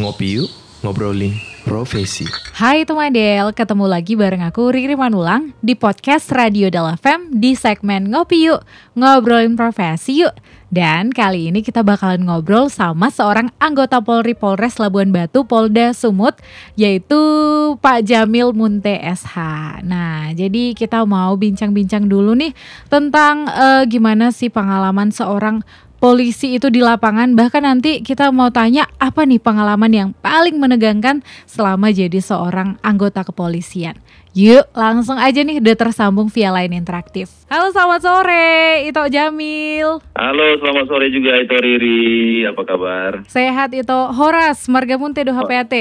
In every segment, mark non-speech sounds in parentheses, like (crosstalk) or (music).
Ngopi yuk, ngobrolin profesi. Hai teman Del, ketemu lagi bareng aku Riri Manulang di podcast Radio Del FM di segmen Ngopi Yuk, ngobrolin profesi yuk. Dan kali ini kita bakalan ngobrol sama seorang anggota Polri Polres Labuan Batu Polda Sumut yaitu Pak Jamil Munte SH. Nah, jadi kita mau bincang-bincang dulu nih tentang eh, gimana sih pengalaman seorang polisi itu di lapangan bahkan nanti kita mau tanya apa nih pengalaman yang paling menegangkan selama jadi seorang anggota kepolisian. Yuk langsung aja nih udah tersambung via line interaktif. Halo selamat sore Ito Jamil. Halo, selamat sore juga itu Riri. Apa kabar? Sehat Ito Horas Marga Munte do HPAT.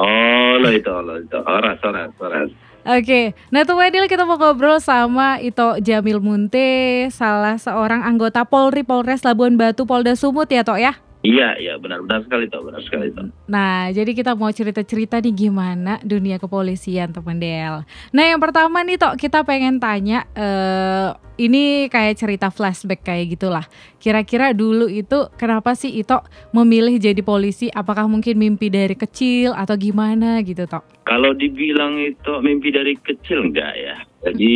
Oh, lo itu, lo itu. Oras, oras, oras. Oke, nah tuh Wedil kita mau ngobrol sama Ito Jamil Munte, salah seorang anggota Polri Polres Labuan Batu Polda Sumut ya Tok ya. Iya, iya, benar-benar sekali tuh, benar sekali tuh. Nah, jadi kita mau cerita-cerita nih gimana dunia kepolisian teman Del. Nah, yang pertama nih Tok, kita pengen tanya eh ini kayak cerita flashback kayak gitulah. Kira-kira dulu itu kenapa sih Ito memilih jadi polisi? Apakah mungkin mimpi dari kecil atau gimana gitu Tok? Kalau dibilang itu mimpi dari kecil enggak ya. Jadi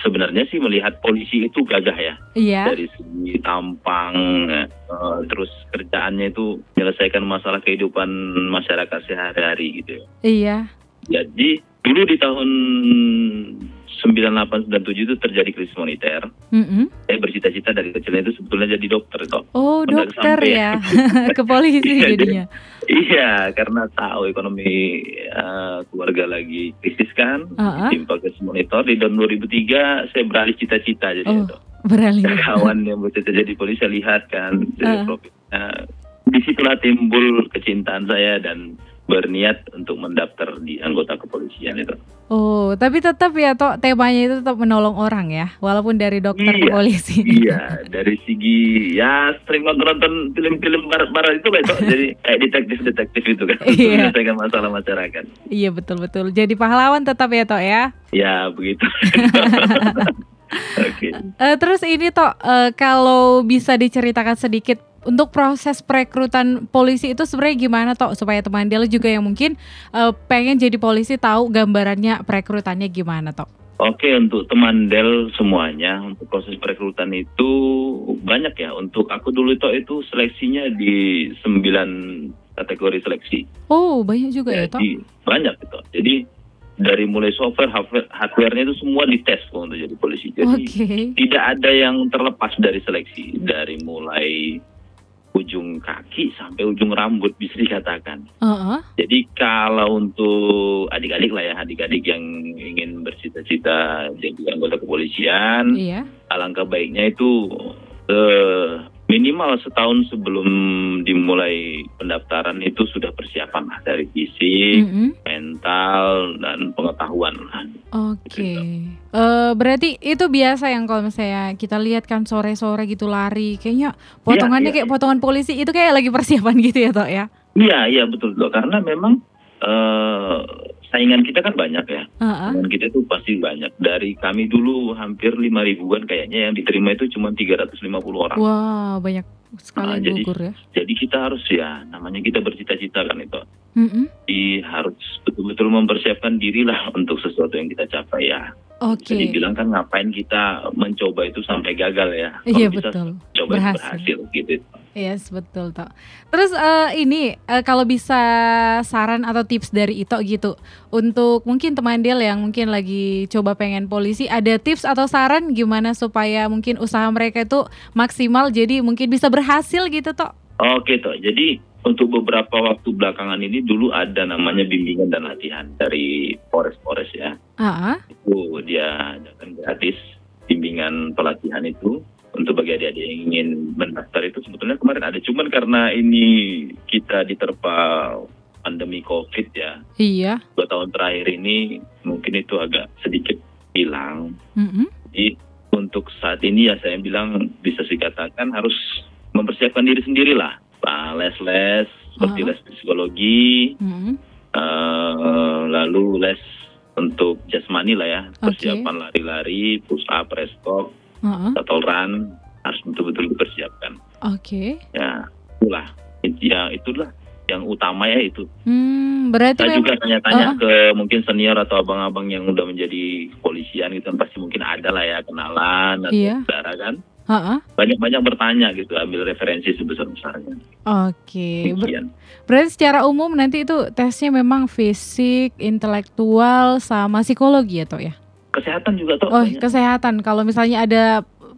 sebenarnya sih melihat polisi itu gagah ya. Iya. Dari segi tampang, eh, terus kerjaannya itu menyelesaikan masalah kehidupan masyarakat sehari-hari gitu. ya. Iya. Jadi dulu di tahun 9897 itu terjadi krisis moneter. Mm-mm. Saya bercita-cita dari kecilnya itu sebetulnya jadi dokter kok. Oh, Udah dokter sampai ya. (laughs) ke polisi Iya, jadinya. Iya, karena tahu ekonomi eh, keluarga lagi krisis kan, Ah, ah. ditimpa krisis monitor di tahun 2003 saya beralih cita-cita jadi Oh. itu. Beralih. (laughs) Kawan yang bercita jadi polisi saya lihat kan, Ah. jadi profit. Nah, di situlah timbul kecintaan saya dan berniat untuk mendaftar di anggota kepolisian itu. Oh, tapi tetap ya Tok temanya itu tetap menolong orang ya, walaupun dari dokter ke Iya. polisi. (laughs) Iya, dari segi ya sering nonton-nonton film-film barat-barat itu itu. (laughs) Jadi kayak detektif-detektif itu kan, untuk Iya. menyelesaikan masalah masyarakat. Iya betul betul. Jadi pahlawan tetap ya Tok ya. Ya begitu. (laughs) Oke. Eh, terus ini Tok eh, kalau bisa diceritakan sedikit untuk proses perekrutan polisi itu sebenarnya gimana Tok supaya teman Del juga yang mungkin eh, pengen jadi polisi tahu gambarannya perekrutannya gimana Tok? Oke untuk teman Del semuanya untuk proses perekrutan itu banyak ya. Untuk aku dulu itu itu seleksinya di 9 kategori seleksi. Oh banyak juga ya Tok? Jadi banyak itu. Jadi dari mulai software, hardware- hardware-nya itu semua dites kok untuk jadi polisi. Jadi Oke. tidak ada yang terlepas dari seleksi dari mulai ujung kaki sampai ujung rambut bisa dikatakan. Heeh. Jadi kalau untuk adik-adik lah ya, adik-adik yang ingin bercita-cita jadi anggota kepolisian, Iya. alangkah baiknya itu eh, minimal setahun sebelum dimulai pendaftaran itu sudah persiapan lah dari fisik, Mm-mm. Mental dan pengetahuan. Oke. Eh berarti itu biasa yang kalau misalnya kita lihat kan sore-sore gitu lari, kayaknya potongannya iya, kayak potongan polisi itu kayak lagi persiapan gitu ya Tok ya? Iya, iya betul loh karena memang eh, saingan kita kan banyak ya. Heeh. Saingan kita itu pasti banyak. Dari kami dulu hampir lima ribuan kayaknya yang diterima itu cuma 350 orang. Wah banyak sekali Ah, yang jadi- ya. Jadi kita harus ya namanya kita bercita-cita kan itu. Mm-mm. Jadi harus betul-betul mempersiapkan diri lah (laughs) untuk sesuatu yang kita capai ya. Oke. Bisa dibilang kan ngapain kita mencoba itu sampai gagal ya. Kalau Iya bisa betul. coba Berhasil. berhasil, gitu. Yes betul Tok. Terus eh, ini eh, kalau bisa saran atau tips dari Ito gitu untuk mungkin teman Del yang mungkin lagi coba pengen polisi ada tips atau saran gimana supaya mungkin usaha mereka itu maksimal jadi mungkin bisa berhasil gitu Tok? Oke toh. Jadi untuk beberapa waktu belakangan ini dulu ada namanya bimbingan dan latihan dari Polres-Polres ya. Ah, Itu dia adakan gratis bimbingan pelatihan itu untuk bagi adik-adik yang ingin mendaftar itu sebetulnya kemarin ada cuman karena ini kita diterpa pandemi covid ya iya. dua tahun terakhir ini mungkin itu agak sedikit hilang Mm-mm. jadi untuk saat ini ya saya bilang bisa dikatakan harus mempersiapkan diri sendiri Pak, les-les seperti Ah. les psikologi Mm-mm. eh, lalu les untuk jasmani lah ya persiapan lari-lari push up restop Ah, shuttle run harus betul-betul dipersiapkan Oke. ya itulah ya itulah yang utama ya itu. Hmm, berarti Saya juga tanya-tanya Oh. ke mungkin senior atau abang-abang yang udah menjadi polisian gitu kan pasti mungkin ada lah ya kenalan atau Iya. saudara kan. Banyak-banyak bertanya gitu, ambil referensi sebesar-besarnya. Oke. Ber- Demikian. berarti secara umum nanti itu tesnya memang fisik, intelektual sama psikologi ya, Tok ya? Kesehatan juga tuh. Oh, banyak. kesehatan. Kalau misalnya ada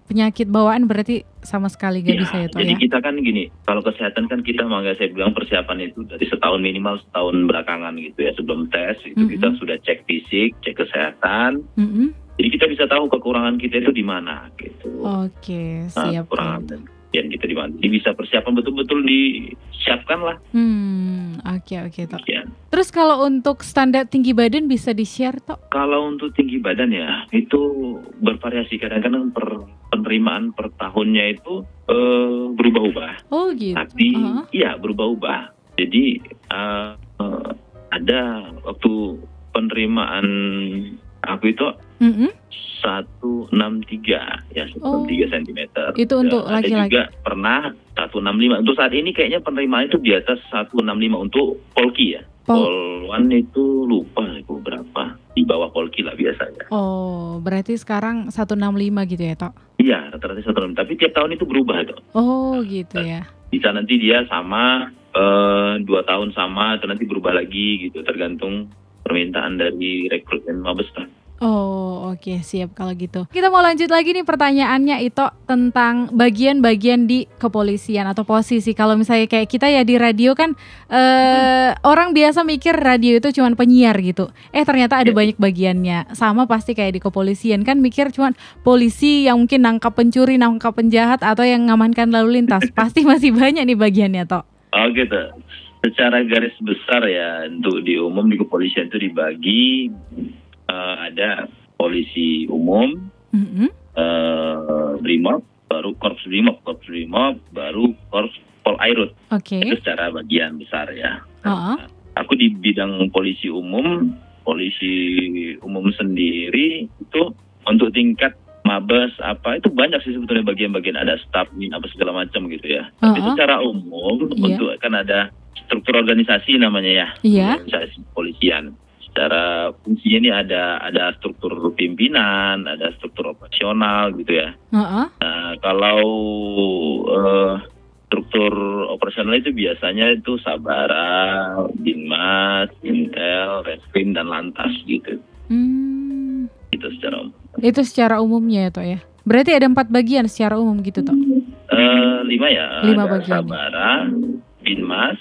penyakit bawaan berarti sama sekali gak Iya, bisa ya, Tok jadi ya? kita kan gini, kalau kesehatan kan kita makanya saya bilang persiapan itu dari setahun minimal setahun belakangan gitu ya sebelum tes itu Mhm. kita sudah cek fisik, cek kesehatan. Mm-mm. Jadi kita bisa tahu kekurangan kita itu di mana gitu. Oke, Nah, siap. kekurangan kalau dan kita di mana. Jadi bisa persiapan betul-betul disiapkan lah. Hmm, oke oke Tok. Demikian. Terus kalau untuk standar tinggi badan bisa di-share Tok? Kalau untuk tinggi badan ya itu bervariasi kadang-kadang per penerimaan per tahunnya itu eh, berubah-ubah. Oh gitu. Tapi Uh-huh. iya berubah-ubah. Jadi eh, eh, ada waktu penerimaan aku itu Mm-mm. 163 ya 163 Oh. cm. Itu untuk ada laki-laki. juga pernah 165. Untuk saat ini kayaknya penerimaan itu di atas 165 untuk polki ya. Pol- Polwan itu lupa itu berapa. Di bawah polki lah biasanya. Oh, berarti sekarang 165 gitu ya, Tok? Iya, rata-rata 165. Tapi tiap tahun itu berubah itu. Oh, gitu ya. Bisa nanti dia sama eh, dua tahun sama atau nanti berubah lagi gitu tergantung permintaan dari rekrutmen Mabes lah. Oh, oke, siap kalau gitu. Kita mau lanjut lagi nih pertanyaannya itu tentang bagian-bagian di kepolisian atau posisi. Kalau misalnya kayak kita ya di radio kan eh orang biasa mikir radio itu cuma penyiar gitu. Eh ternyata ada Iya. banyak bagiannya. Sama pasti kayak di kepolisian kan mikir cuma polisi yang mungkin nangkap pencuri, nangkap penjahat atau yang ngamankan lalu lintas. (laughs) pasti masih banyak nih bagiannya, Tok. Oh gitu. Secara garis besar ya untuk di umum di kepolisian itu dibagi eh, ada polisi umum, Mhm. eh, brimob, baru korps brimob, korps brimob, baru korps pol airut. Oke. Itu secara bagian besar ya. Heeh. Aku di bidang polisi umum, polisi umum sendiri itu untuk tingkat mabes apa itu banyak sih sebetulnya bagian-bagian ada staf min apa segala macam gitu ya. Tapi Uh-uh. secara umum Iya. untuk kan ada struktur organisasi namanya ya. Iya. Organisasi polisian. Secara fungsinya ini ada ada struktur pimpinan, ada struktur operasional gitu ya. Heeh. Nah, kalau eh, struktur operasional itu biasanya itu Sabara, Binmas, Intel, Reskrim dan Lantas gitu. Hmm. Itu secara umum. Itu secara umumnya ya, Tok ya. Berarti ada empat bagian secara umum gitu, Tok. Eh, lima ya. Lima Ada bagian. Sabara, Binmas,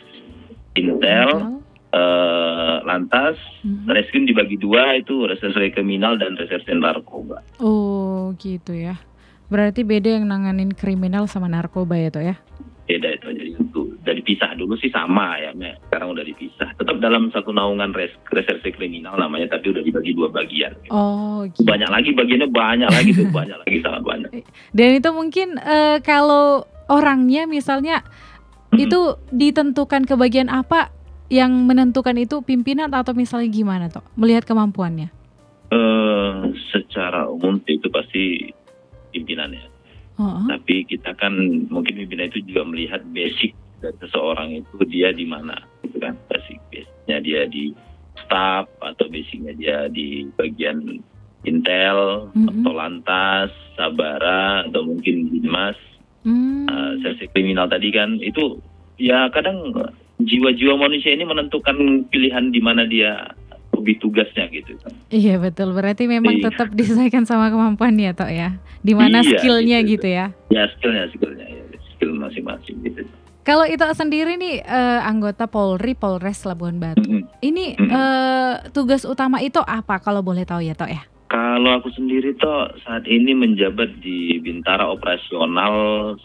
Intel, eh, Lantas, Mhm. Reskrim dibagi dua itu reserse kriminal dan reserse narkoba. Oh, gitu ya. Berarti beda yang nanganin kriminal sama narkoba ya, Tok ya. Beda itu jadi itu dari pisah dulu sih sama ya, sekarang udah dipisah. Tetap dalam satu naungan res reserse kriminal namanya, tapi udah dibagi dua bagian. Oh, gitu. Banyak lagi bagiannya banyak lagi tuh, (laughs) banyak lagi sangat banyak. Dan itu mungkin eh, kalau orangnya misalnya Mhm. itu ditentukan ke bagian apa yang menentukan itu pimpinan atau misalnya gimana, Tok? Melihat kemampuannya. Eh, secara umum itu pasti pimpinan ya. Oh, Tapi kita kan mungkin pimpinan itu juga melihat basic dari seseorang itu dia di mana, gitu kan? Basic basicnya dia di staff atau basicnya dia di bagian intel Mhm. atau lantas, sabara atau mungkin binmas. Hmm. uh, sesi kriminal tadi kan itu ya kadang jiwa-jiwa manusia ini menentukan pilihan di mana dia lebih tugasnya gitu kan. Iya betul. Berarti memang Iya. tetap disesuaikan sama kemampuannya, Tok ya. Di mana Iya, skillnya gitu. gitu ya. Ya skillnya skillnya ya skill masing-masing gitu. Kalau itu sendiri nih eh, anggota Polri Polres Labuan Batu. Mm-mm. Ini Mhm. eh, tugas utama itu apa kalau boleh tahu ya, Tok ya? Kalau aku sendiri toh saat ini menjabat di Bintara Operasional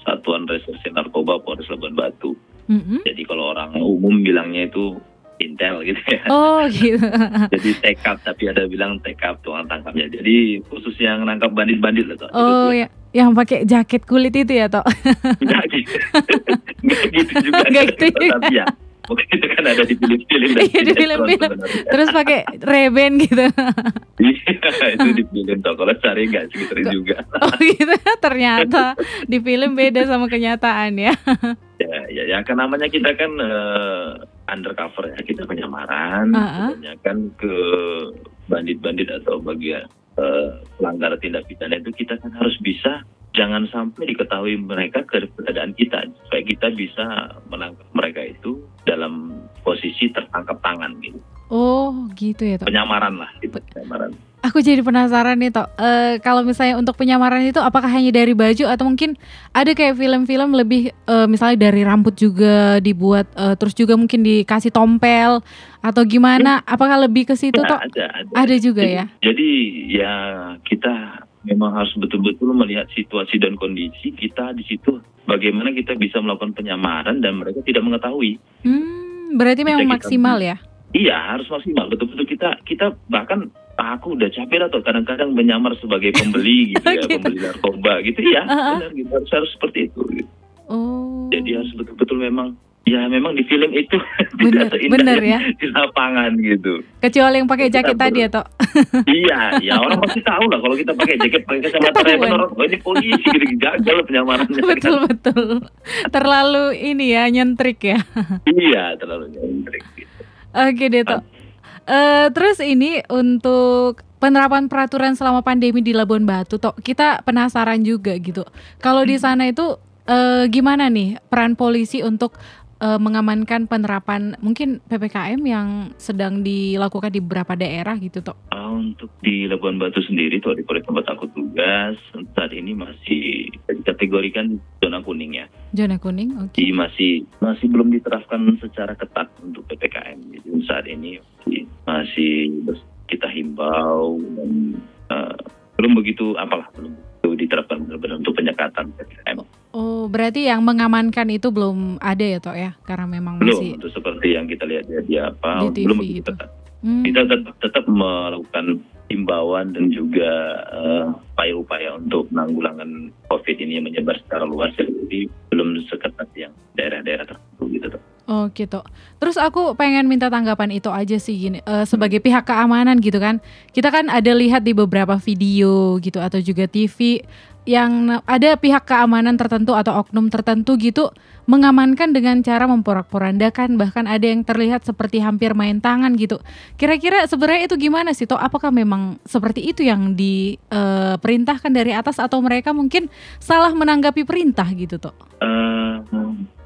Satuan Reserse Narkoba Polres Labuan Batu. Mhm. Jadi kalau orang umum bilangnya itu intel gitu ya. Oh gitu. (laughs) Jadi tekap tapi ada bilang tekap tukang tangkapnya. Jadi khusus yang nangkap bandit-bandit lah toh. Oh ya, yang pakai jaket kulit itu ya, Tok. Enggak (laughs) gitu. (laughs) Enggak gitu juga. Nggak gitu juga. Tapi ya, mungkin itu kan ada di film-film. Iya, di film-film. Terus pakai reben gitu. Iya, itu di film toh. Kalau cari enggak segitu juga. (laughs) Oh gitu. Ternyata di film beda sama kenyataan ya. Ya, ya, ya kan namanya kita kan eh, undercover ya, kita penyamaran, Ah, ah. kan ke bandit-bandit atau bagian eh, pelanggar tindak pidana itu kita kan harus bisa jangan sampai diketahui mereka keberadaan kita supaya kita bisa menangkap mereka itu dalam posisi tertangkap tangan gitu Oh gitu ya Tok. penyamaran lah gitu penyamaran Aku jadi penasaran nih Tok. Eh, kalau misalnya untuk penyamaran itu apakah hanya dari baju atau mungkin ada kayak film-film lebih eh, misalnya dari rambut juga dibuat eh, terus juga mungkin dikasih tompel atau gimana? Apakah lebih ke situ Ya, Tok? ada ada Ada juga jadi, ya. jadi ya kita memang harus betul-betul melihat situasi dan kondisi kita di situ bagaimana kita bisa melakukan penyamaran dan mereka tidak mengetahui Hmm, berarti memang kita- maksimal ya. Iya harus maksimal betul-betul kita kita bahkan aku udah capek tuh kadang-kadang menyamar sebagai pembeli (laughs) gitu ya Gitu. pembeli narkoba gitu ya Uh-uh. (laughs) benar gitu harus harus seperti itu gitu. Oh. jadi harus betul-betul memang ya memang di film itu (laughs) Bener, tidak seindah bener ya. di lapangan gitu Kecuali yang pakai jaket perlu- tadi ya Tok. (laughs) iya ya orang pasti tahu lah kalau kita pakai jaket pakai kacamata. Ray-Ban, orang oh ini polisi gitu gagal penyamarannya (laughs) betul betul. Terlalu ini ya nyentrik ya. iya terlalu nyentrik gitu. Oke deh Tok. Eh, terus ini untuk penerapan peraturan selama pandemi di Labuan Batu Tok, kita penasaran juga gitu. Kalau di sana itu eh, gimana nih peran polisi untuk eh, mengamankan penerapan mungkin PPKM yang sedang dilakukan di beberapa daerah gitu Tok? Ah, untuk di Labuan Batu sendiri tuh di proyek tempat aku tugas saat ini masih dikategorikan zona kuning ya. Zona kuning, oke. Jadi masih masih belum diterapkan secara ketat untuk ppkm. Jadi saat ini masih, kita himbau dan eh, belum begitu apalah belum diterapkan benar-benar untuk penyekatan ppkm. Oh, berarti yang mengamankan itu belum ada ya Tok ya? Karena memang Belum masih untuk seperti yang kita lihat di, di apa Di TV belum itu. ketat. Hmm, Kita tetap, tetap melakukan himbauan dan juga eh, upaya-upaya untuk penanggulangan COVID ini yang menyebar secara luas. Jadi belum seketat yang daerah-daerah tertentu gitu. Tok. Oh gitu. Terus aku pengen minta tanggapan itu aja sih gini. eh, sebagai pihak keamanan gitu kan, kita kan ada lihat di beberapa video gitu atau juga TV yang ada pihak keamanan tertentu atau oknum tertentu gitu mengamankan dengan cara memporak-porandakan bahkan ada yang terlihat seperti hampir main tangan gitu. Kira-kira sebenarnya itu gimana sih? Toh apakah memang seperti itu yang diperintahkan dari atas atau mereka mungkin salah menanggapi perintah gitu toh? Eh,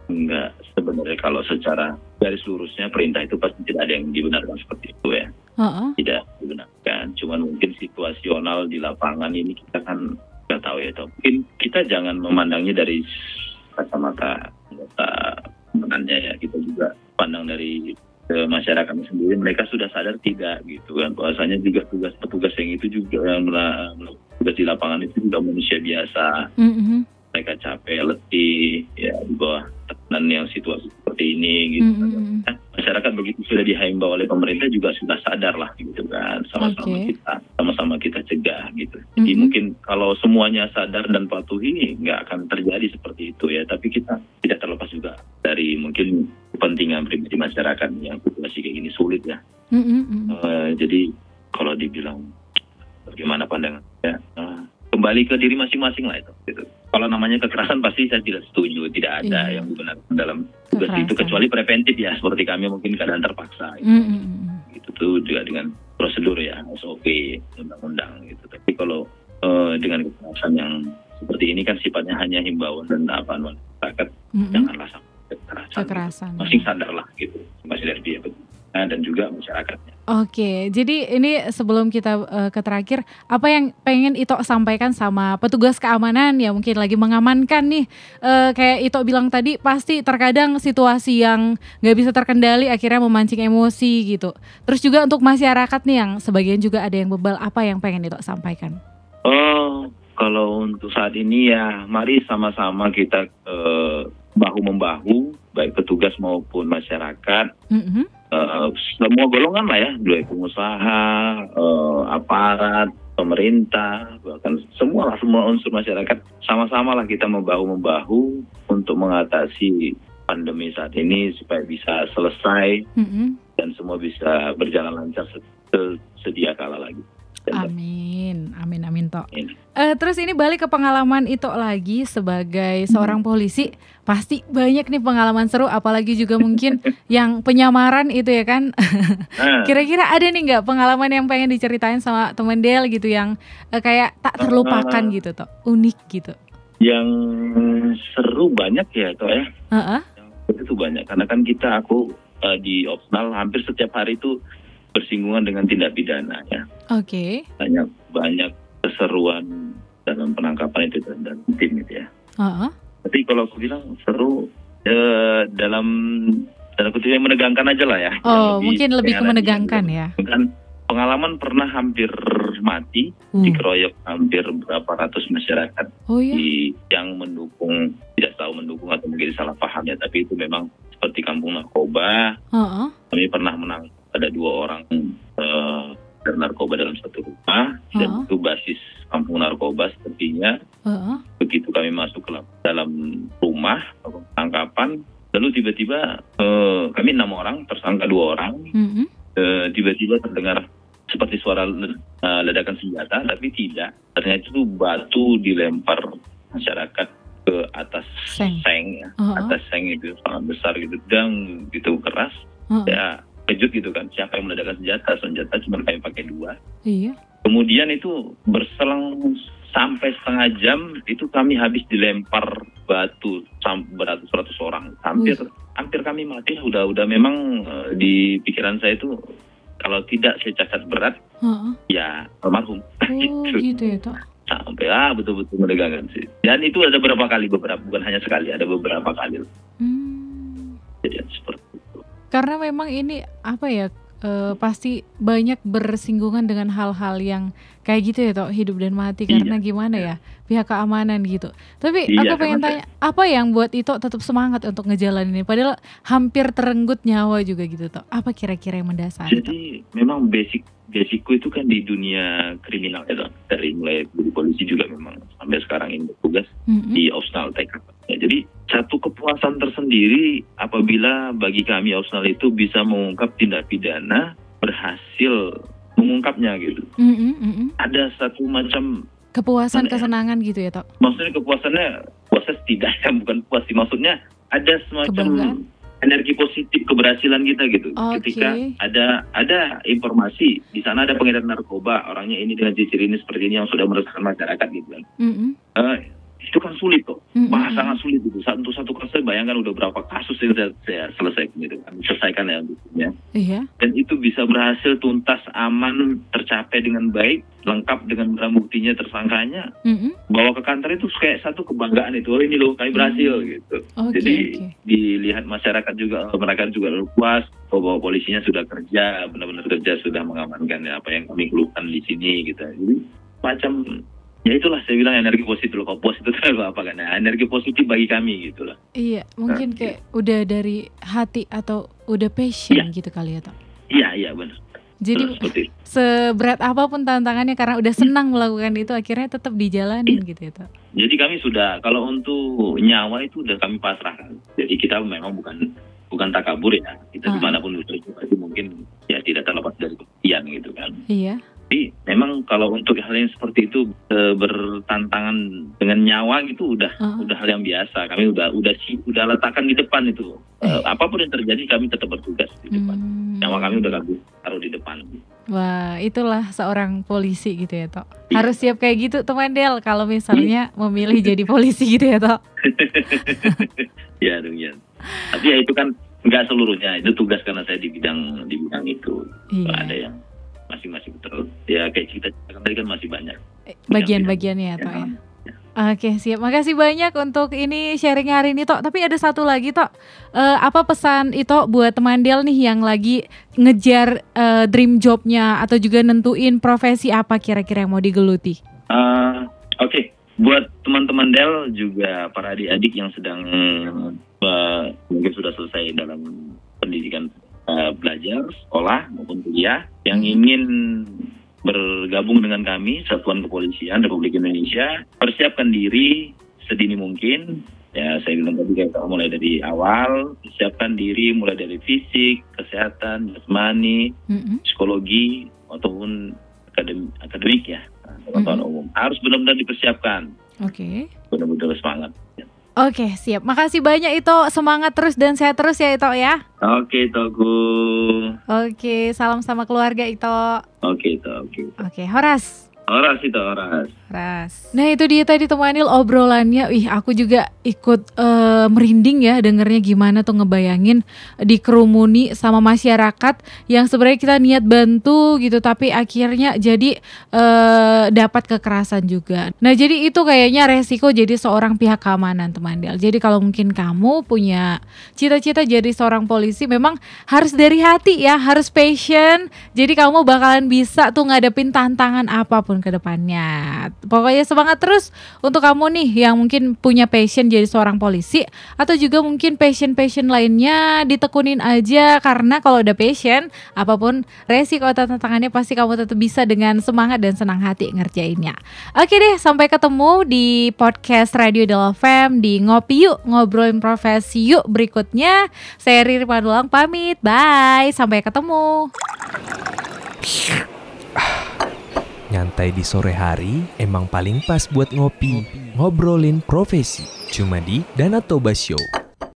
enggak sebenarnya kalau secara garis lurusnya perintah itu pasti tidak ada yang dibenarkan seperti itu ya Heeh. tidak dibenarkan cuman mungkin situasional di lapangan ini kita kan nggak tahu ya Toh. mungkin kita jangan memandangnya dari kacamata anggota keamanannya ya kita juga pandang dari eh, masyarakat sendiri mereka sudah sadar tidak gitu kan bahwasanya juga tugas petugas yang itu juga yang tugas di lapangan itu juga manusia biasa Mhm. mereka capek letih ya di bawah tekanan yang situasi seperti ini gitu Mhm. Nah, masyarakat begitu sudah dihimbau oleh pemerintah juga sudah sadar lah gitu kan sama-sama Oke. kita sama-sama kita cegah gitu jadi Mhm. mungkin kalau semuanya sadar dan patuhi nggak akan terjadi seperti itu ya tapi kita tidak terlepas juga dari mungkin kepentingan pribadi masyarakat yang situasi kayak gini sulit ya Mhm, mhm. Eh, jadi kalau dibilang bagaimana pandangan ya eh, kembali ke diri masing-masing lah itu gitu. Kalau namanya kekerasan pasti saya tidak setuju tidak ada Iya. yang dibenarkan dalam tugas itu Kekerasan. kecuali preventif ya seperti kami mungkin keadaan terpaksa mhm, mhm. gitu tuh juga dengan prosedur ya SOP undang-undang gitu tapi kalau eh, dengan kekerasan yang seperti ini kan sifatnya hanya himbauan dan apa masyarakat Mhm. janganlah sampai kekerasan, Kekerasan. masing sadar lah gitu masih dari pihak Nah, dan juga masyarakatnya Oke, jadi ini sebelum kita eh, ke terakhir, apa yang pengen Ito sampaikan sama petugas keamanan ya mungkin lagi mengamankan nih, Eh, kayak Ito bilang tadi pasti terkadang situasi yang nggak bisa terkendali akhirnya memancing emosi gitu. Terus juga untuk masyarakat nih yang sebagian juga ada yang bebal, apa yang pengen Ito sampaikan? Oh, kalau untuk saat ini ya, mari sama-sama kita eh, bahu membahu, baik petugas maupun masyarakat, Mhm. Eh, semua golongan lah ya, dari pengusaha, eh, aparat, pemerintah, bahkan semua lah semua unsur masyarakat, sama-sama lah kita membahu membahu untuk mengatasi pandemi saat ini supaya bisa selesai Mhm. dan semua bisa berjalan lancar se- sedia kala lagi. Amin, amin, amin toh. Eh, terus ini balik ke pengalaman itu lagi sebagai seorang polisi, pasti banyak nih pengalaman seru, apalagi juga mungkin (laughs) yang penyamaran itu ya kan. Nah, (laughs) Kira-kira ada nih nggak pengalaman yang pengen diceritain sama temen Del gitu yang eh, kayak tak terlupakan Eh. gitu toh, unik gitu. yang seru banyak ya toh ya. Heeh. Yang itu banyak karena kan kita aku eh, di opsional hampir setiap hari itu bersinggungan dengan tindak pidana ya. Oke. Banyak banyak keseruan dalam penangkapan itu dan, dan tim itu ya. Heeh. Tapi kalau aku bilang seru eh, dalam dalam kutip yang menegangkan aja lah ya. Oh, Yang mungkin lebih ke menegangkan ya. Kan pengalaman pernah hampir mati Hmm. dikeroyok hampir berapa ratus masyarakat Oh iya. di yang mendukung tidak tahu mendukung atau mungkin salah paham ya tapi itu memang seperti kampung narkoba Heeh. kami pernah menang ada dua orang eh, dan narkoba dalam satu rumah dan Oh. itu basis kampung narkoba sepertinya Heeh. begitu kami masuk ke dalam rumah tangkapan lalu tiba-tiba eh, kami enam orang tersangka dua orang Mm-mm. eh, tiba-tiba terdengar seperti suara le- ledakan senjata tapi tidak ternyata itu batu dilempar masyarakat ke atas Seng. seng ya Heeh. atas seng itu sangat besar gitu dan gitu keras Heeh. ya kejut gitu kan. Siapa yang meledakkan senjata? Senjata cuma kami pakai dua. Iya. kemudian itu berselang sampai setengah jam itu kami habis dilempar batu sam- beratus-ratus orang. Hampir hampir kami mati. Udah udah memang eh, di pikiran saya itu kalau tidak saya cacat berat Heeh. ya almarhum. Oh (laughs) gitu ya toh. sampai ah betul-betul menegangkan sih. Dan itu ada beberapa kali beberapa bukan hanya sekali ada beberapa kali. Hmm. kejadian seperti Karena memang ini apa ya eh, pasti banyak bersinggungan dengan hal-hal yang kayak gitu ya toh hidup dan mati Iya. karena gimana ya pihak keamanan gitu. Tapi Iya, aku pengen tanya apa yang buat Ito tetap semangat untuk ngejalanin ini padahal hampir terenggut nyawa juga gitu toh. Apa kira-kira yang mendasari toh? Jadi memang basic basicku itu kan di dunia kriminal ya Don. dari mulai polisi juga memang sampai sekarang ini bertugas Mm-mm. di opsional TK. Ya, jadi satu kepuasan tersendiri apabila bagi kami opsional itu bisa mengungkap tindak pidana berhasil mengungkapnya gitu. Mm-mm, mm-mm. Ada satu macam Kepuasan Mana kesenangan gitu ya toh. maksudnya kepuasannya puasa tidak ya (laughs) bukan puas sih maksudnya ada semacam Kebanggaan? energi positif keberhasilan kita gitu Oke. ketika ada ada informasi di sana ada pengedar narkoba orangnya ini dengan ciri ini seperti ini yang sudah meresahkan masyarakat gitu kan Mm-mm, Eh, itu kan sulit kok. Wah, sangat sulit itu satu satu kasus bayangkan udah berapa kasus yang saya, saya selesaikan gitu kan selesaikan ya gitu ya Iya. dan itu bisa berhasil tuntas aman tercapai dengan baik lengkap dengan barang buktinya tersangkanya Mm-mm. bawa ke kantor itu kayak satu kebanggaan itu oh ini loh kami berhasil gitu Hmm. Oke, jadi oke. dilihat masyarakat juga oh, mereka juga puas oh, bahwa polisinya sudah kerja benar-benar kerja sudah mengamankan ya, apa yang kami keluhkan di sini gitu jadi macam ya itulah saya bilang energi positif loh kalau puas itu apa kan ya, energi positif bagi kami gitu lah Iya, mungkin Oke. kayak udah dari hati atau udah passion gitu kali ya toh. iya iya benar Jadi Benar, itu. seberat apa pun tantangannya karena udah senang melakukan itu akhirnya tetap dijalanin gitu ya toh. jadi kami sudah kalau untuk nyawa itu udah kami pasrahkan jadi kita memang bukan bukan takabur ya kita Ah. di mana pun itu mungkin ya tidak terlepas dari kepastian gitu kan Iya. Kalau untuk hal yang seperti itu e, bertantangan dengan nyawa gitu udah Ah. udah hal yang biasa. Kami udah udah si udah letakkan di depan itu. E, Eh. apa pun yang terjadi kami tetap bertugas di depan. Hmm. Nyawa kami udah kami taruh di depan. Wah, itulah seorang polisi gitu ya toh. Iya. Harus siap kayak gitu teman Del kalau misalnya memilih jadi polisi gitu ya toh. (laughs) ya dong ya. Tapi ya itu kan nggak seluruhnya. Itu tugas karena saya di bidang di bidang itu. Iya. Ada yang masing-masing betul. Ya kayak kita kan tadi kan masih banyak. Eh, Bagian-bagiannya ya toh ya. Oke siap, makasih banyak untuk ini sharing hari ini Tok. Tapi ada satu lagi Tok, Eh, apa pesan itu buat teman Del nih yang lagi ngejar eh, dream jobnya atau juga nentuin profesi apa kira-kira yang mau digeluti? Ah, Oke, buat teman-teman Del juga para adik-adik yang sedang eh, mungkin sudah selesai dalam pendidikan eh, belajar, sekolah maupun kuliah, yang Hmm. ingin bergabung dengan kami Satuan Kepolisian Republik Indonesia, persiapkan diri sedini mungkin. Ya, saya bilang tadi kayak mulai dari awal, persiapkan diri mulai dari fisik, kesehatan, jasmani, Mm-mm. psikologi ataupun akademik, akademik ya, pengetahuan umum harus benar-benar dipersiapkan, Oke. benar-benar semangat. Oke, siap. Makasih banyak itu. Semangat terus dan sehat terus ya itu ya. Oke Togu, Oke, salam sama keluarga itu. oke itu, oke. Oke, Horas. Oras itu oras. Ras. Nah itu dia tadi teman Anil obrolannya. Ih aku juga ikut eh, merinding ya dengernya gimana tuh ngebayangin dikerumuni sama masyarakat yang sebenarnya kita niat bantu gitu tapi akhirnya jadi eh, dapat kekerasan juga. Nah jadi itu kayaknya resiko jadi seorang pihak keamanan teman Del. Jadi kalau mungkin kamu punya cita-cita jadi seorang polisi memang harus dari hati ya, harus passion. Jadi kamu bakalan bisa tuh ngadepin tantangan apa pun ke depannya. Pokoknya semangat terus untuk kamu nih yang mungkin punya passion jadi seorang polisi atau juga mungkin passion-passion lainnya ditekunin aja karena kalau udah passion apa pun resiko atau tantangannya pasti kamu tetap bisa dengan semangat dan senang hati ngerjainnya. Oke deh, sampai ketemu di podcast Radio Del FM di Ngopi Yuk, ngobrolin profesi yuk berikutnya. Saya Riri Padulang pamit. Bye, sampai ketemu. Nyantai di sore hari emang paling pas buat ngopi, ngobrolin profesi. Cuma di Danatoba Show.